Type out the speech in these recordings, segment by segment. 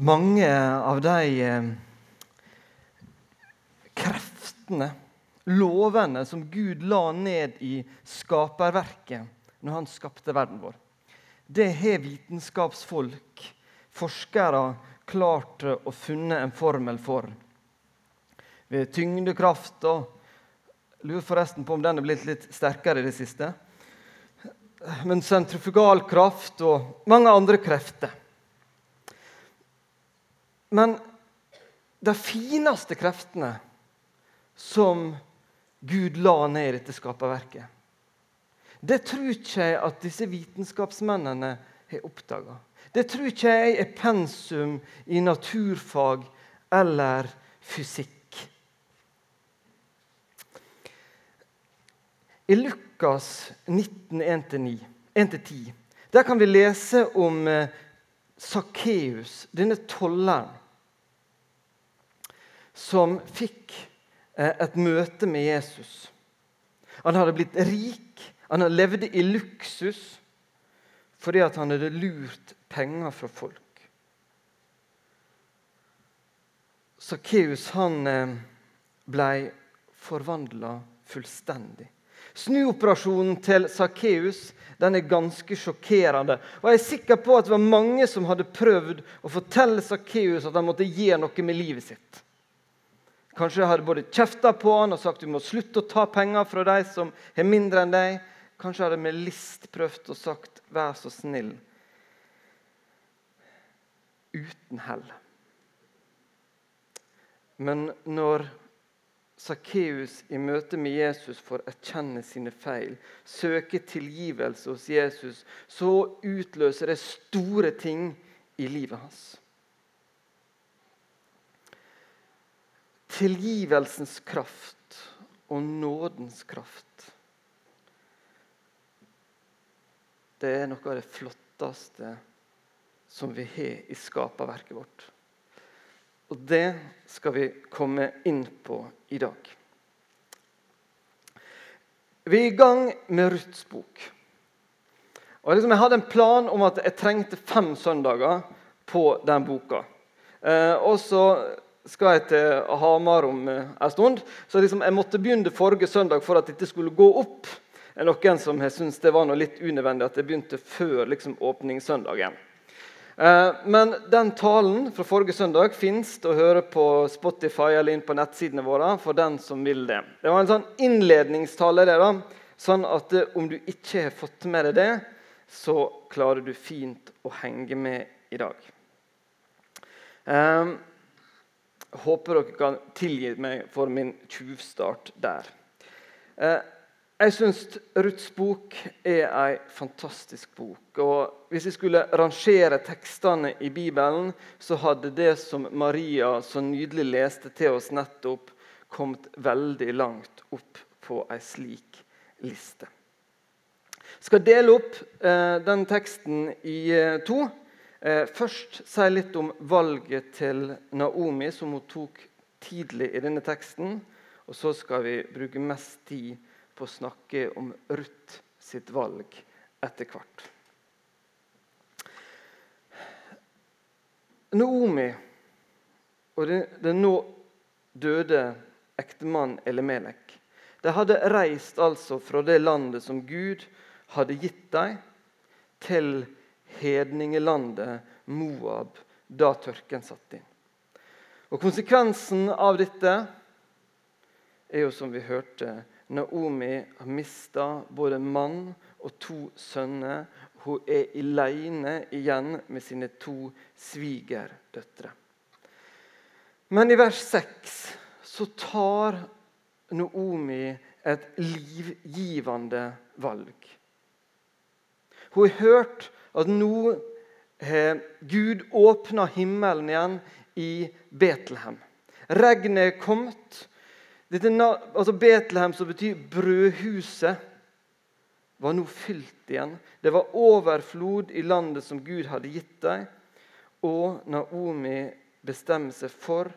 mange av de eh, kreftene, lovene, som Gud la ned i skaperverket når han skapte verden vår. Det har vitenskapsfolk, forskere, klart å funne en formel for. Ved tyngdekraft og Lurer forresten på om den er blitt litt sterkere i det siste. Men sentrifugalkraft og mange andre krefter. Men de fineste kreftene som Gud la ned i dette skaperverket, det tror ikke jeg at disse vitenskapsmennene har oppdaga. Det tror ikke jeg er pensum i naturfag eller fysikk. I Lukas 19, 1-10 der kan vi lese om Sakkeus, denne tolleren som fikk eh, et møte med Jesus. Han hadde blitt rik, han hadde levd i luksus fordi han hadde lurt penger fra folk. Sakkeus eh, ble forvandla fullstendig. Snuoperasjonen til Sakkeus er ganske sjokkerende. Og Jeg er sikker på at det var mange som hadde prøvd å fortelle Sakkeus at han måtte gjøre noe med livet sitt. Kanskje hadde både kjefta på han og sagt du må slutte å ta penger fra de som har mindre enn deg. Kanskje hadde med list prøvd å sagt 'vær så snill'. Uten hell. Men når Sakkeus i møte med Jesus får erkjenne sine feil, søke tilgivelse hos Jesus, så utløser det store ting i livet hans. tilgivelsens kraft og nådens kraft. Det er noe av det flotteste som vi har i skaperverket vårt. Og det skal vi komme inn på i dag. Vi er i gang med Ruths bok. Og liksom Jeg hadde en plan om at jeg trengte fem søndager på den boka. Eh, og så skal jeg til Hamar om eh, en stund. Så liksom jeg måtte begynne forrige søndag for at dette skulle gå opp. Det er noen som har det var noe litt unødvendig at jeg begynte før liksom, åpningssøndagen. Eh, men den talen fra forrige søndag fins å høre på Spotify eller inn på nettsidene våre for den som vil det. Det var en sånn innledningstale. Det, da, sånn at eh, om du ikke har fått med deg det, så klarer du fint å henge med i dag. Um, Håper dere kan tilgi meg for min tjuvstart der. Eh, jeg syns Ruths bok er ei fantastisk bok. Og Hvis jeg skulle rangere tekstene i Bibelen, så hadde det som Maria så nydelig leste til oss nettopp, kommet veldig langt opp på ei slik liste. Jeg skal dele opp eh, den teksten i eh, to. Eh, først si litt om valget til Naomi, som hun tok tidlig i denne teksten. Og så skal vi bruke mest tid på å snakke om Ruth sitt valg etter hvert. Naomi og den nå døde ektemannen Elimelek de hadde reist altså fra det landet som Gud hadde gitt dem, til hedningelandet Moab da tørken satt inn. Og Konsekvensen av dette er jo som vi hørte Naomi har mista både mann og to sønner. Hun er alene igjen med sine to svigerdøtre. Men i vers 6 så tar Naomi et livgivende valg. Hun har hørt at nå har Gud åpna himmelen igjen i Betlehem. Regnet er kommet. Dette, altså Betlehem, som betyr brødhuset, var nå fylt igjen. Det var overflod i landet som Gud hadde gitt dem. Og Naomi bestemmer seg for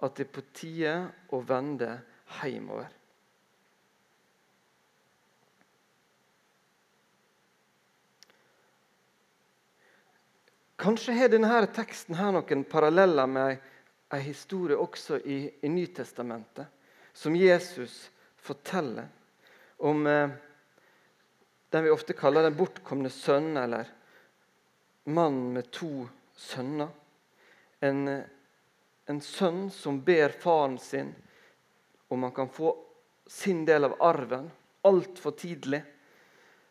at det er på tide å vende hjemover. Kanskje har denne teksten her noen paralleller med en historie også i, i Nytestamentet, som Jesus forteller om eh, den vi ofte kaller den bortkomne sønn, eller mannen med to sønner. En, en sønn som ber faren sin om han kan få sin del av arven altfor tidlig.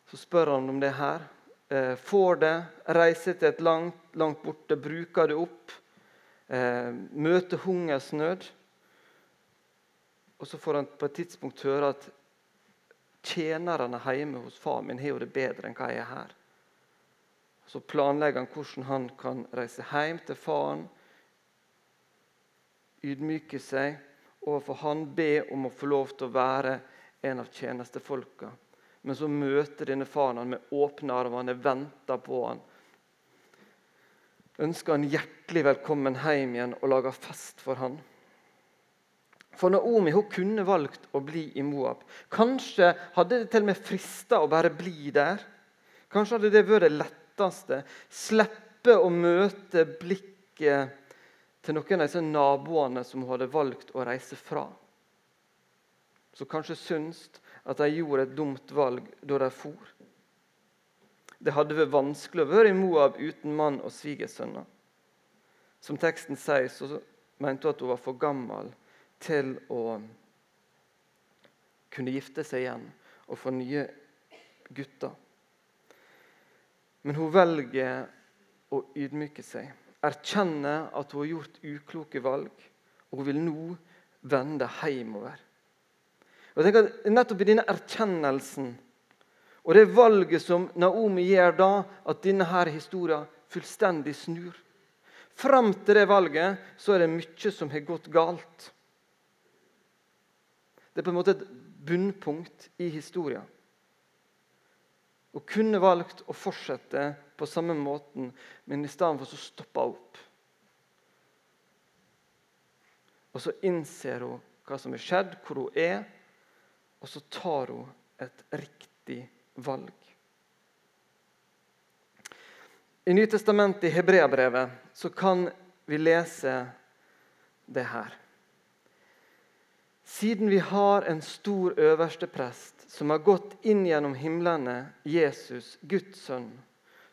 Så spør han om det her. Eh, får det, reiser til et langt, langt borte, bruker det opp. Eh, møter hungersnød. Og så får han på et tidspunkt høre at tjenerne hjemme hos far min har jo det bedre enn hva jeg er her. Så planlegger han hvordan han kan reise hjem til faren, ydmyke seg overfor han, be om å få lov til å være en av tjenestefolka. Men så møter denne faren han med åpne armer. Han venter på han. Ønsker han hjertelig velkommen hjem igjen og lager fest for han. For Naomi hun kunne valgt å bli i Moab. Kanskje hadde det til og med frista å bare bli der. Kanskje hadde det vært det letteste. Slippe å møte blikket til noen av disse naboene som hun hadde valgt å reise fra. Så kanskje syns at de gjorde et dumt valg da de for. Det hadde vært vanskelig å være i Moab uten mann og svigersønner. Som teksten sier, så mente hun at hun var for gammel til å kunne gifte seg igjen og få nye gutter. Men hun velger å ydmyke seg, erkjenne at hun har gjort ukloke valg, og hun vil nå vende hjemover. Og jeg tenker at Nettopp i denne erkjennelsen og det valget som Naomi gjør da, at denne her historien fullstendig snur. Fram til det valget så er det mye som har gått galt. Det er på en måte et bunnpunkt i historien. Hun kunne valgt å fortsette på samme måten, men i stedet for så stoppa hun opp. Og så innser hun hva som er skjedd, hvor hun er, og så tar hun et riktig valg. I Nytestamentet, i Hebreabrevet, så kan vi lese det her. Siden vi har en stor øversteprest som har gått inn gjennom himlene, Jesus, Guds sønn,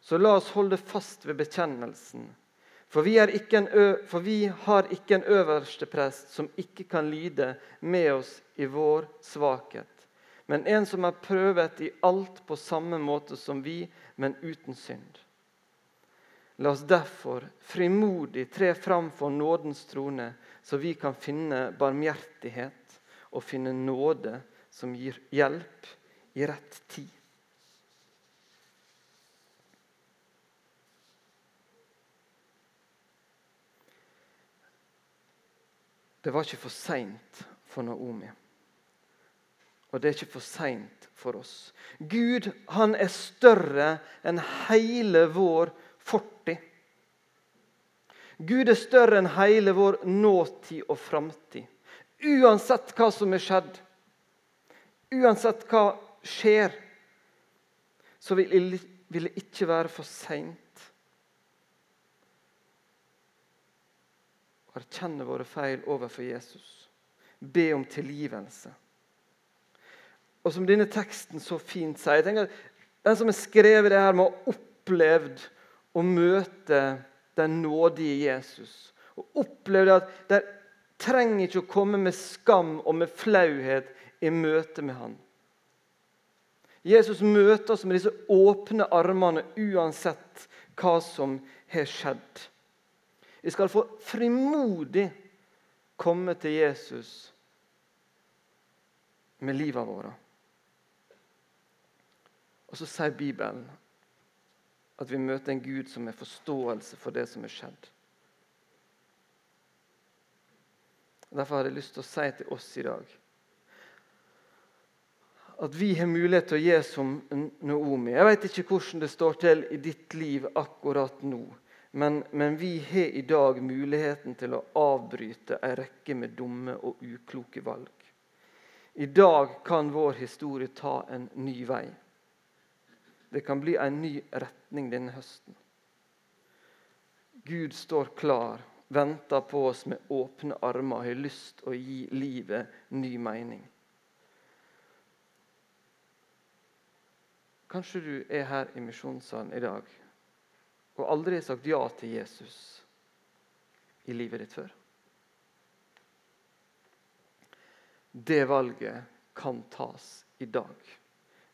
så la oss holde fast ved bekjennelsen. For vi, for vi har ikke en øversteprest som ikke kan lide med oss i vår svakhet, men en som er prøvet i alt på samme måte som vi, men uten synd. La oss derfor frimodig tre fram for nådens trone, så vi kan finne barmhjertighet og finne nåde som gir hjelp i rett tid. Det var ikke for seint for Naomi. Og det er ikke for seint for oss. Gud han er større enn hele vår fortid. Gud er større enn hele vår nåtid og framtid. Uansett hva som er skjedd, uansett hva skjer, så vil det ikke være for seint. Erkjenne våre feil overfor Jesus. Be om tilgivelse. Og som denne teksten så fint sier jeg tenker at Den som har skrevet det her, må ha opplevd å møte den nådige Jesus. Og opplevd at de trenger ikke å komme med skam og med flauhet i møte med han. Jesus møter oss med disse åpne armene uansett hva som har skjedd. Vi skal få frimodig komme til Jesus med livet vårt. Og så sier Bibelen at vi møter en Gud som har forståelse for det som er skjedd. Derfor har jeg lyst til å si til oss i dag at vi har mulighet til å gi som Naomi. Jeg vet ikke hvordan det står til i ditt liv akkurat nå. Men, men, vi har i dag muligheten til å avbryte en rekke med dumme og ukloke valg. I dag kan vår historie ta en ny vei. Det kan bli en ny retning denne høsten. Gud står klar, venter på oss med åpne armer og har lyst å gi livet ny mening. Kanskje du er her i misjonssalen i dag og aldri har sagt ja til Jesus i livet ditt før. Det valget kan tas i dag.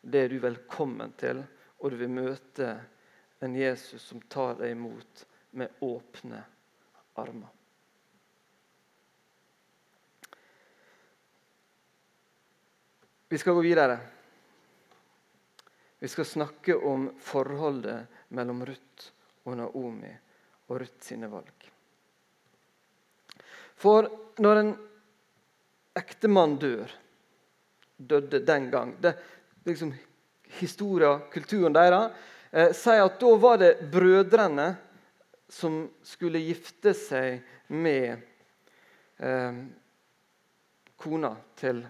Det er du velkommen til, og du vil møte en Jesus som tar deg imot med åpne armer. Vi skal gå videre. Vi skal snakke om forholdet mellom Ruth og Naomi og Ruth sine valg. For når en ektemann dør, døde den gang det, liksom, Historia, kulturen deres, eh, sier at da var det brødrene som skulle gifte seg med eh, kona til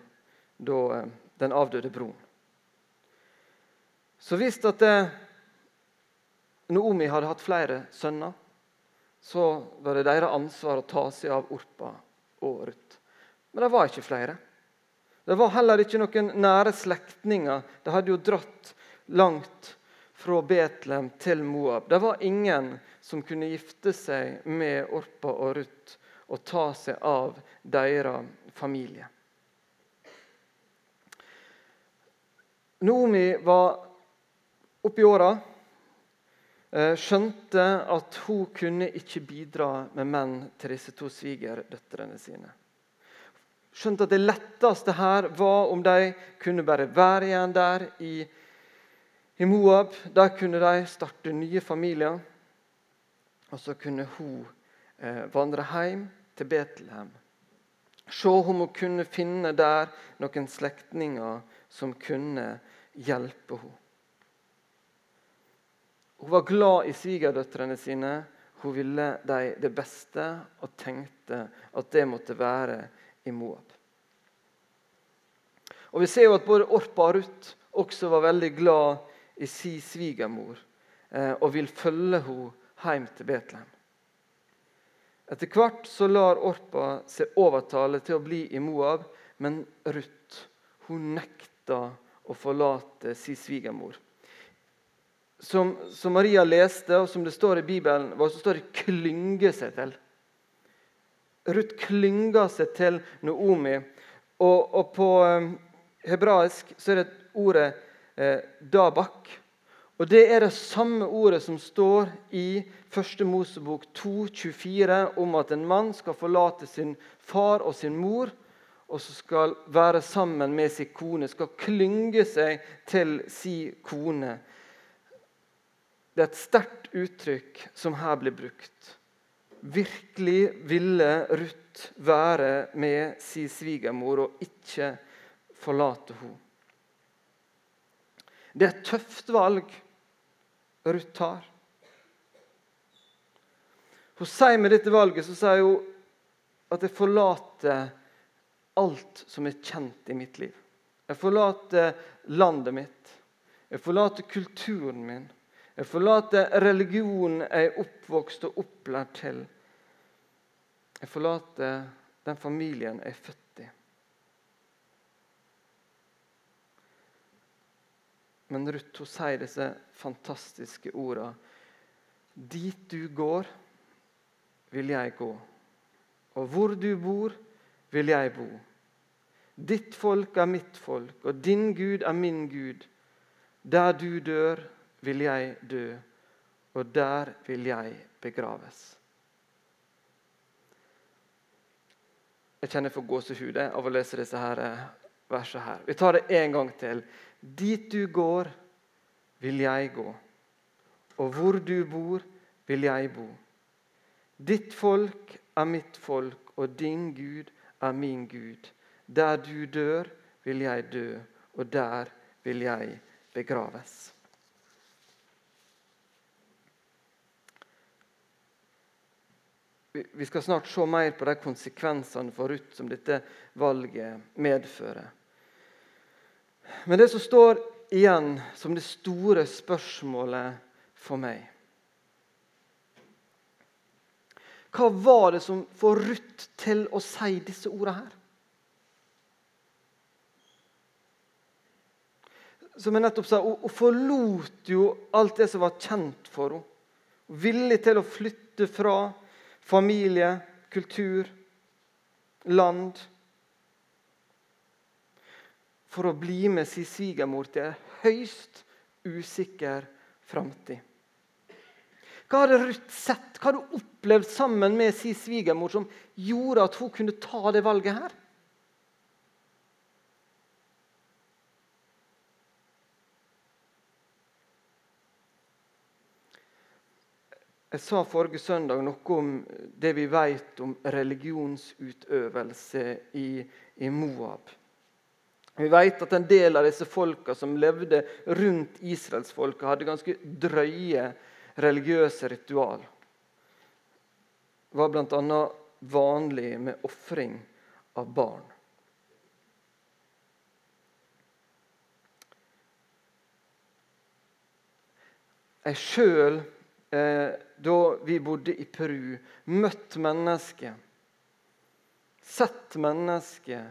da, eh, den avdøde broren. Så hvis at eh, Noomi hadde hatt flere sønner, så var det deres ansvar å ta seg av Orpa og Ruth. Men det var ikke flere. Det var heller ikke noen nære slektninger. De hadde jo dratt langt fra Betlehem til Moab. Det var ingen som kunne gifte seg med Orpa og Ruth og ta seg av deres familie. Noomi var oppi åra, eh, skjønte at hun kunne ikke bidra med menn til disse to svigerdøtrene sine. Skjønte at det letteste her var om de kunne bare være igjen der i, i Moab. Der kunne de starte nye familier. Og så kunne hun eh, vandre hjem til Betlehem. Se om hun kunne finne der noen slektninger som kunne hjelpe henne. Hun var glad i svigerdøtrene sine. Hun ville dem det beste og tenkte at det måtte være i Moab. Og Vi ser jo at både Orpa og Ruth også var veldig glad i si svigermor eh, og vil følge henne hjem til Betlehem. Etter hvert så lar Orpa seg overtale til å bli i Moab, men Ruth hun nekta å forlate si svigermor. Som, som, Maria leste, og som det står i Bibelen, så står det 'klynge seg til'. Ruth klynga seg til Noomi. Og, og på eh, hebraisk så er det ordet eh, 'dabak'. Og Det er det samme ordet som står i 1. Mosebok 2,24 om at en mann skal forlate sin far og sin mor og så skal være sammen med sin kone, skal klynge seg til sin kone. Det er et sterkt uttrykk som her blir brukt. Virkelig ville Ruth være med sin svigermor og ikke forlate henne. Det er et tøft valg. Ruth tar. Hun sier med dette valget så sier hun at jeg forlater alt som er kjent i mitt liv. Jeg forlater landet mitt. Jeg forlater kulturen min. Jeg forlater religionen jeg er oppvokst og opplært til. Jeg forlater den familien jeg er født i. Men Ruth hun sier disse fantastiske ordene. Dit du går, vil jeg gå. Og hvor du bor, vil jeg bo. Ditt folk er mitt folk, og din Gud er min Gud. Der du dør, vil jeg dø, og der vil jeg begraves. Jeg kjenner for gåsehud av å lese disse eh, versene. her. Vi tar det en gang til. Dit du går, vil jeg gå, og hvor du bor, vil jeg bo. Ditt folk er mitt folk, og din Gud er min Gud. Der du dør, vil jeg dø, og der vil jeg begraves. Vi skal snart se mer på de konsekvensene for Ruth som dette valget medfører. Men det som står igjen som det store spørsmålet for meg Hva var det som får Ruth til å si disse ordene her? Som jeg nettopp sa, Hun forlot jo alt det som var kjent for henne. Villig til å flytte fra familie, kultur, land. For å bli med sin svigermor til en høyst usikker framtid. Hva hadde Ruth sett, hva hadde hun opplevd sammen med sin svigermor som gjorde at hun kunne ta det valget her? Jeg sa forrige søndag noe om det vi vet om religionsutøvelse i, i Moab. Vi vet at en del av disse folka som levde rundt israelsfolket, hadde ganske drøye religiøse ritual Det var bl.a. vanlig med ofring av barn. Jeg sjøl, eh, da vi bodde i Peru, møtt mennesker, sett mennesker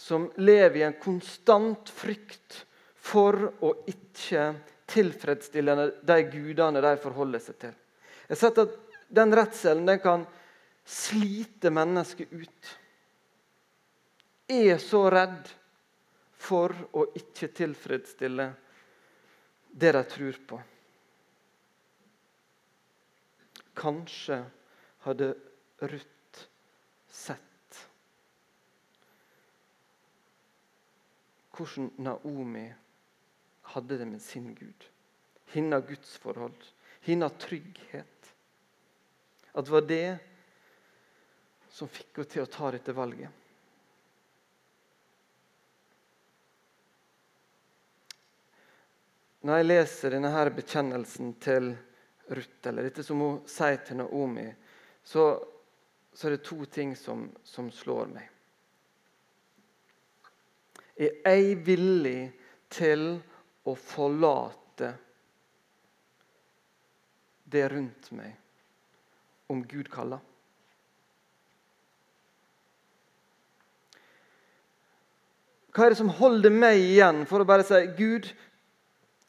som lever i en konstant frykt for å ikke tilfredsstille de gudene de forholder seg til. Jeg har sett at Den redselen den kan slite mennesket ut. Er så redd for å ikke tilfredsstille det de tror på. Kanskje hadde Ruth sett hvordan Naomi hadde det med sin Gud. Hennes gudsforhold, hennes trygghet. At det var det som fikk henne til å ta dette valget. Når jeg leser denne her bekjennelsen til Ruth, eller dette som hun sier til Naomi, så, så er det to ting som, som slår meg. Er jeg villig til å forlate det rundt meg om Gud kaller. Hva er det som holder meg igjen for å bare si Gud,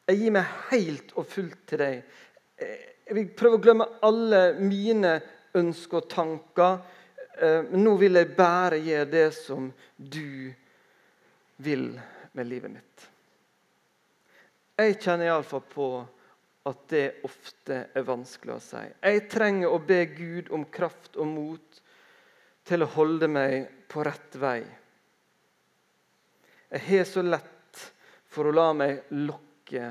jeg gir meg helt og fullt til deg. Jeg vil prøve å glemme alle mine ønsker og tanker. Eh, men nå vil jeg bare gjøre det som du vil med livet mitt. Jeg kjenner iallfall på at det ofte er vanskelig å si. Jeg trenger å be Gud om kraft og mot til å holde meg på rett vei. Jeg har så lett for å la meg lokke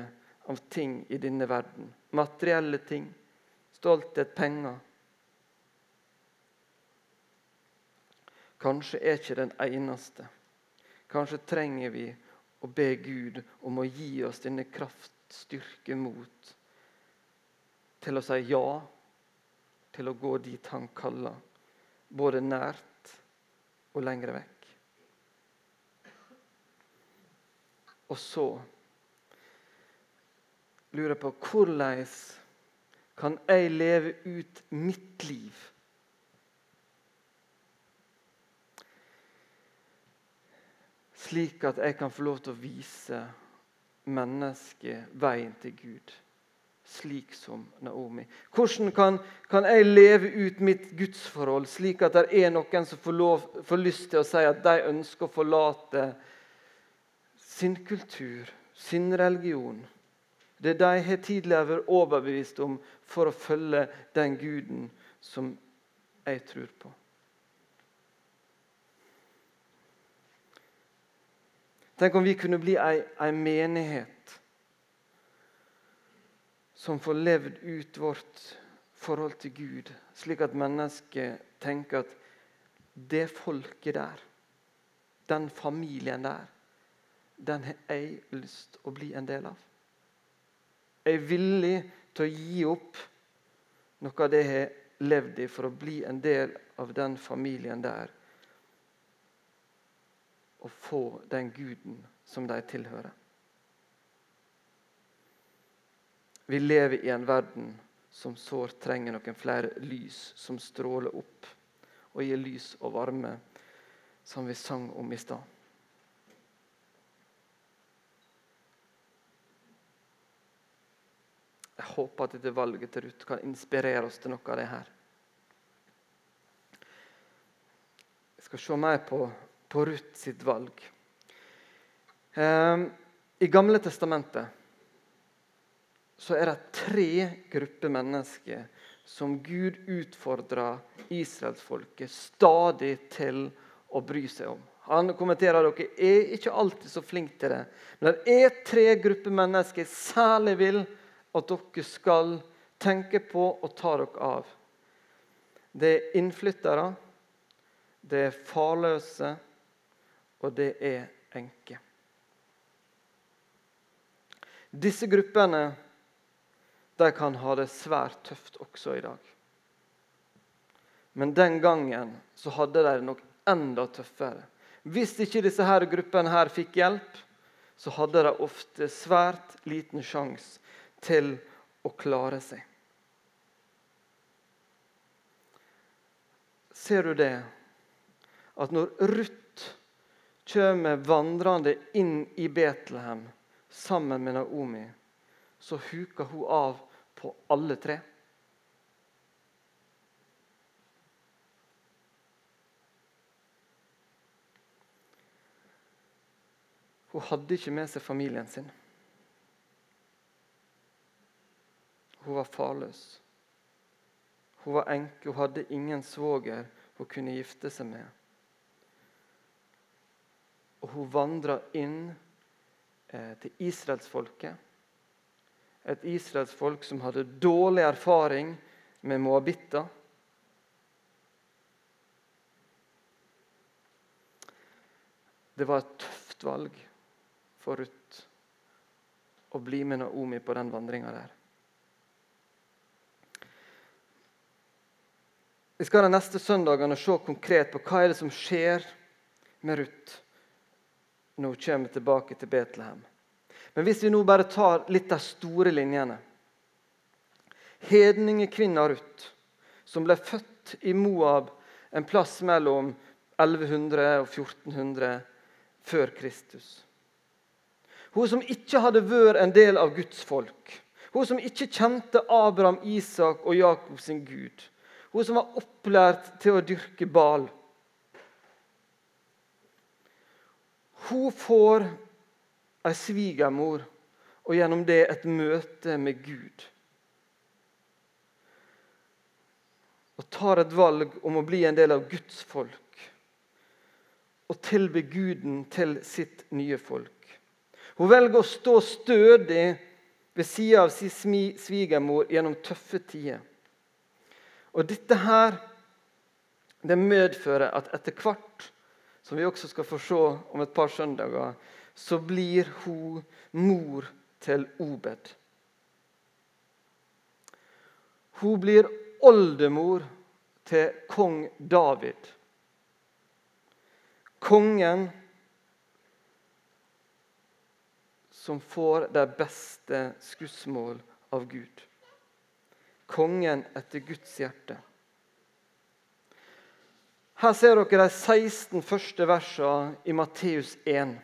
av ting i denne verden. Materielle ting, stolthet, penger. Kanskje er ikke den eneste. Kanskje trenger vi å be Gud om å gi oss denne kraft, styrke, mot til å si ja til å gå dit Han kaller, både nært og lengre vekk. Og så lurer jeg på hvordan kan jeg leve ut mitt liv slik at jeg kan få lov til å vise mennesket veien til Gud, slik som Naomi. Hvordan kan, kan jeg leve ut mitt gudsforhold slik at det er noen som får, lov, får lyst til å si at de ønsker å forlate sin kultur, sin religion, det de har tidligere vært overbevist om for å følge den guden som jeg tror på. Tenk om vi kunne bli ei, ei menighet som får levd ut vårt forhold til Gud, slik at mennesket tenker at det folket der, den familien der, den har jeg lyst til å bli en del av. Jeg er villig til å gi opp noe av det jeg har levd i, for å bli en del av den familien der å få den guden som de tilhører. Vi lever i en verden som sårt trenger noen flere lys som stråler opp og gir lys og varme, som vi sang om i stad. Jeg håper at dette valget til Ruth kan inspirere oss til noe av det her. Jeg skal se mer på, på Ruth sitt valg. Um, I Gamle testamentet så er det tre grupper mennesker som Gud utfordrer israelsfolket stadig til å bry seg om. Han kommenterer at dere er ikke alltid så flinke til det. Men det er tre grupper mennesker jeg særlig vil at dere skal tenke på og ta dere av. Det er innflyttere, det er farløse, og det er enke. Disse gruppene de kan ha det svært tøft også i dag. Men den gangen så hadde de det nok enda tøffere. Hvis ikke disse her gruppene her fikk hjelp, så hadde de ofte svært liten sjanse til å klare seg. Ser du det? At når Ruth kommer vandrende inn i Betlehem sammen med Naomi, så huker hun av på alle tre. Hun hadde ikke med seg familien sin. Hun var farløs. Hun var enke, hun hadde ingen svoger hun kunne gifte seg med. Og hun vandra inn eh, til israelsfolket et israelsfolk som hadde dårlig erfaring med moabitter. Det var et tøft valg for Ruth å bli med Naomi på den vandringa der. Vi skal de neste søndagene se konkret på hva er det som skjer med Ruth når hun kommer tilbake til Betlehem. Men hvis vi nå bare tar litt av store linjene Hedningekvinna Ruth, som ble født i Moab en plass mellom 1100 og 1400 før Kristus. Hun som ikke hadde vært en del av Guds folk. Hun som ikke kjente Abraham, Isak og Jakob sin Gud. Hun som var opplært til å dyrke bal. Hun får ei svigermor og gjennom det et møte med Gud. Og tar et valg om å bli en del av Guds folk og tilbe Guden til sitt nye folk. Hun velger å stå stødig ved sida av sin svigermor gjennom tøffe tider. Og dette her det medfører at etter hvert, som vi også skal få se om et par søndager, så blir hun mor til Obed. Hun blir oldemor til kong David. Kongen som får de beste skussmål av Gud. Kongen etter Guds hjerte. Her ser dere de 16 første versene i Matteus 1.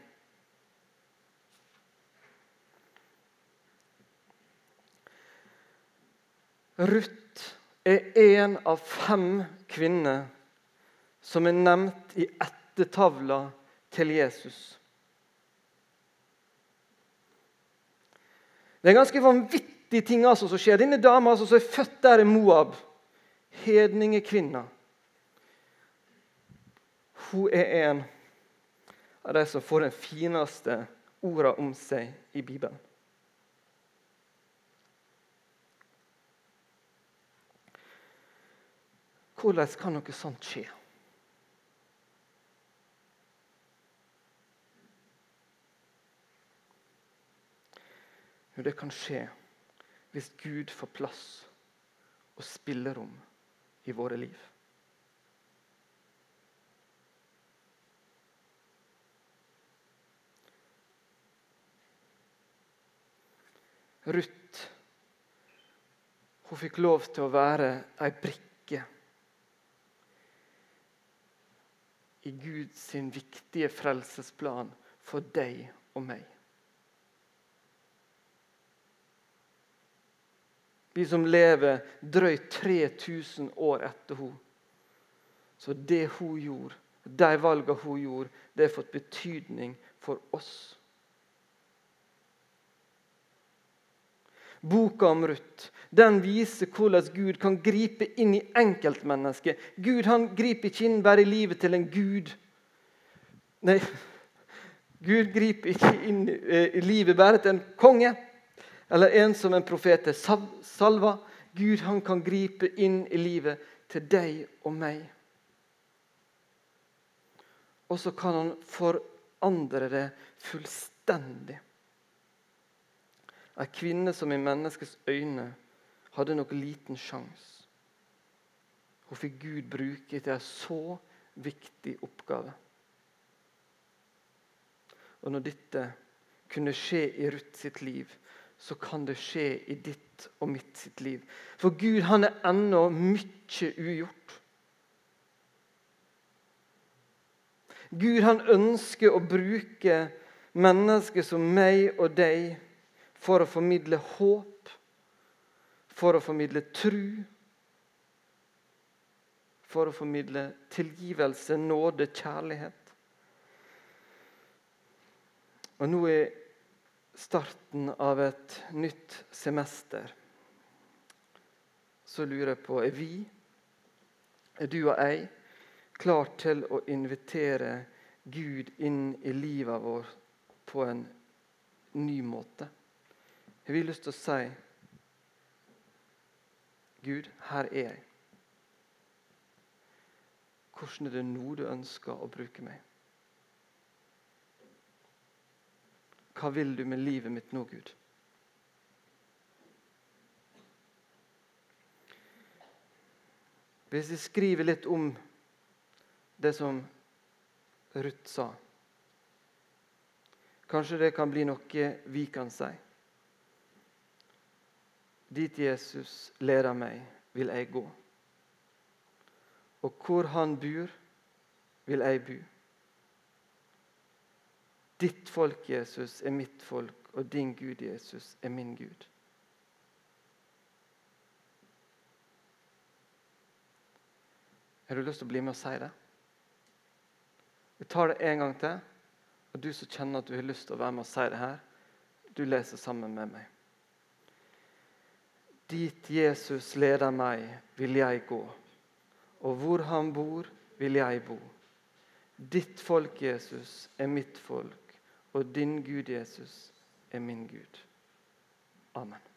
Ruth er en av fem kvinner som er nevnt i ettertavla til Jesus. Det er ganske vanvittige ting altså som skjer. Denne dama altså, som er født der i Moab, hedningekvinna Hun er en av de som får den fineste orda om seg i Bibelen. Hvordan kan noe sånt skje? Jo, det kan skje hvis Gud får plass og spillerom i våre liv. Ruth Hun fikk lov til å være ei brikke i Guds viktige frelsesplan for deg og meg. Vi som lever drøyt 3000 år etter henne. Så det hun gjorde, de valgene hun gjorde, det har fått betydning for oss. Boka om Ruth den viser hvordan Gud kan gripe inn i enkeltmennesket. Gud han griper ikke inn bare i livet til en gud. Nei, Gud griper ikke inn i livet bare til en konge eller en som en profet er salva. Gud han kan gripe inn i livet til deg og meg. Og så kan han forandre det fullstendig. Ei kvinne som i menneskets øyne hadde nok liten sjanse. Hun fikk Gud bruke til en så viktig oppgave. Og når dette kunne skje i Ruth sitt liv, så kan det skje i ditt og mitt sitt liv. For Gud han er ennå mye ugjort. Gud han ønsker å bruke mennesker som meg og deg for å formidle håp, for å formidle tru, for å formidle tilgivelse, nåde, kjærlighet. Og nå er starten av et nytt semester. Så lurer jeg på er vi, er du og jeg, klar til å invitere Gud inn i livet vårt på en ny måte? Jeg vi lyst til å si Gud, her er jeg. Hvordan er det nå du ønsker å bruke meg? Hva vil du med livet mitt nå, Gud? Hvis jeg skriver litt om det som Ruth sa Kanskje det kan bli noe vi kan si. Dit Jesus leder meg, vil jeg gå. Og hvor han bor, vil jeg bo. Ditt folk, Jesus, er mitt folk, og din Gud, Jesus, er min Gud. Har du lyst til å bli med og si det? Vi tar det en gang til. Og du som kjenner at du har lyst til å være med og si det her, du leser sammen med meg. Dit Jesus leder meg, vil jeg gå. Og hvor han bor, vil jeg bo. Ditt folk, Jesus, er mitt folk og din Gud, Jesus, er min Gud. Amen.